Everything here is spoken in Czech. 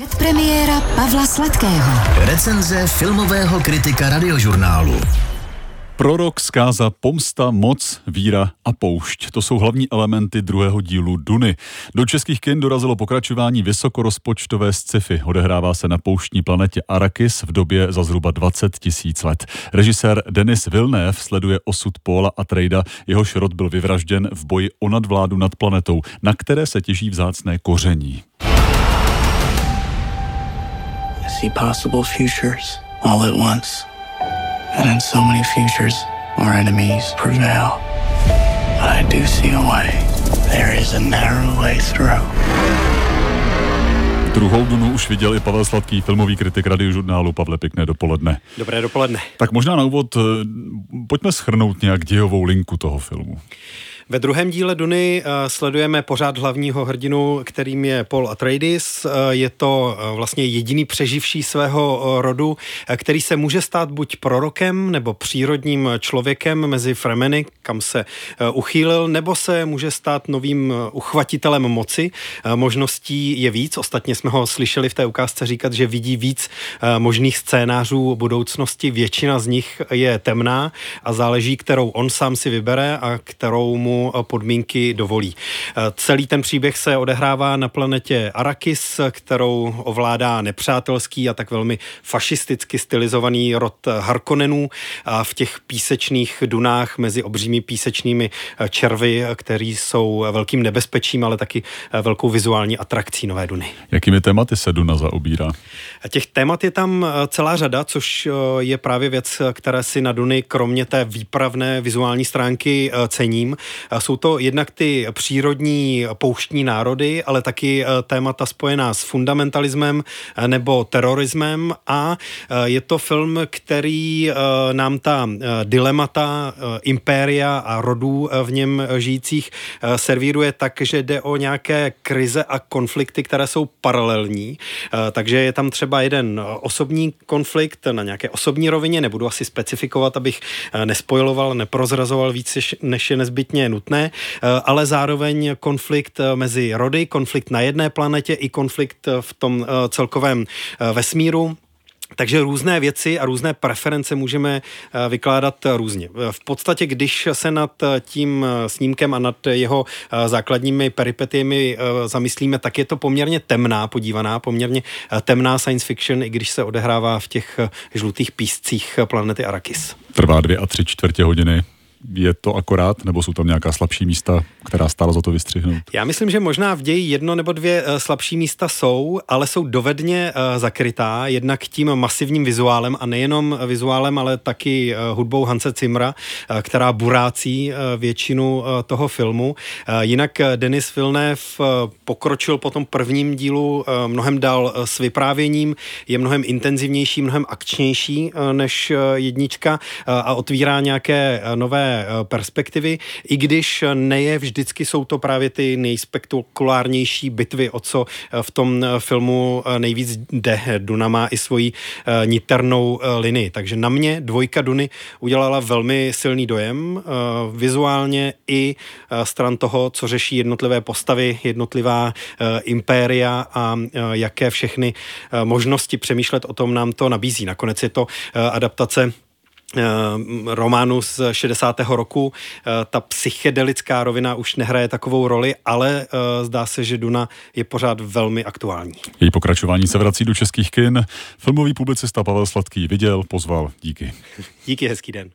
Předpremiéra Pavla Sladkého. Recenze filmového kritika radiožurnálu. Prorok, zkáza, pomsta, moc, víra a poušť. To jsou hlavní elementy druhého dílu Duny. Do českých kin dorazilo pokračování vysokorozpočtové sci-fi. Odehrává se na pouštní planetě Arakis v době za zhruba 20 tisíc let. Režisér Denis Villeneuve sleduje osud Paula a Trejda, jehož rod byl vyvražděn v boji o nadvládu nad planetou, na které se těží vzácné koření. See possible futures all at once. And in so many futures, our enemies prevail. But I do see a way. There is a narrow way through. Druhou Dunu už viděl i Pavel Sladký, filmový kritik radiožurnálu. Pavle, pěkné dopoledne. Dobré dopoledne. Tak možná na úvod eh, pojďme schrnout nějak dějovou linku toho filmu. Ve druhém díle Duny uh, sledujeme pořád hlavního hrdinu, kterým je Paul Atreides. Uh, je to vlastně jediný přeživší svého rodu, který se může stát buď prorokem nebo přírodním člověkem mezi Fremeny, kam se uchýlil, nebo se může stát novým uchvatitelem moci. Možností je víc. Ostatně jsme ho slyšeli v té ukázce říkat, že vidí víc možných scénářů budoucnosti. Většina z nich je temná a záleží, kterou on sám si vybere a kterou mu podmínky dovolí. Celý ten příběh se odehrává na planetě Arakis, kterou ovládá nepřátelský a tak velmi fašisticky stylizovaný rod Harkonnenů a v těch písečných dunách mezi obřími písečnými červy, který jsou velkým nebezpečím, ale taky velkou vizuální atrakcí Nové Duny. Jakými tématy se Duna zaobírá? Těch témat je tam celá řada, což je právě věc, které si na Duny kromě té výpravné vizuální stránky cením. Jsou to jednak ty přírodní pouštní národy, ale taky eh, témata spojená s fundamentalismem eh, nebo terorismem a eh, je to film, který nám ta dilemata impéria a rodů v něm žijících servíruje tak, že jde o nějaké krize a konflikty, které jsou paralelní. Takže je tam třeba jeden osobní konflikt na nějaké osobní rovině, nebudu asi specifikovat, abych nespojiloval, neprozrazoval víc, než je nezbytně nutné, eh, ale zároveň konflikt eh, mezi rody, konflikt na jedné planetě i konflikt eh, v tom celkovém vesmíru. Takže různé věci a různé preference můžeme vykládat různě. V podstatě, když se nad tím snímkem a nad jeho základními peripetiemi zamyslíme, tak je to poměrně temná podívaná, poměrně temná science fiction, i když se odehrává v těch žlutých píscích planety Arakis. Trvá dvě a tři čtvrtě hodiny je to akorát, nebo jsou tam nějaká slabší místa, která stála za to vystřihnout? Já myslím, že možná v ději jedno nebo dvě eh, slabší místa jsou, ale jsou dovedně eh, zakrytá, jednak tím masivním vizuálem a nejenom vizuálem, ale taky eh, hudbou Hanse Cimra, která burácí většinu toho filmu. Jinak Denis Villeneuve pokročil po tom prvním dílu mnohem dál s vyprávěním, je mnohem intenzivnější, mnohem akčnější než jednička a otvírá nějaké nové Eh, perspektivy, i když neje vždycky jsou to právě ty nejspektakulárnější bitvy, o co eh, v tom eh, filmu nejvíc jde. Duna má i svoji niternou linii, takže na mě dvojka Duny udělala velmi silný dojem, vizuálně i stran toho, co řeší jednotlivé postavy, jednotlivá impéria a jaké všechny možnosti přemýšlet o tom nám to nabízí. Nakonec je to adaptace románu z 60. roku. Eh, ta psychedelická rovina už nehraje takovou roli, ale eh, zdá se, že Duna je pořád velmi aktuální. Její pokračování se vrací do českých kin. Filmový publicista Pavel Sladký viděl, pozval. Díky. Díky, hezký den.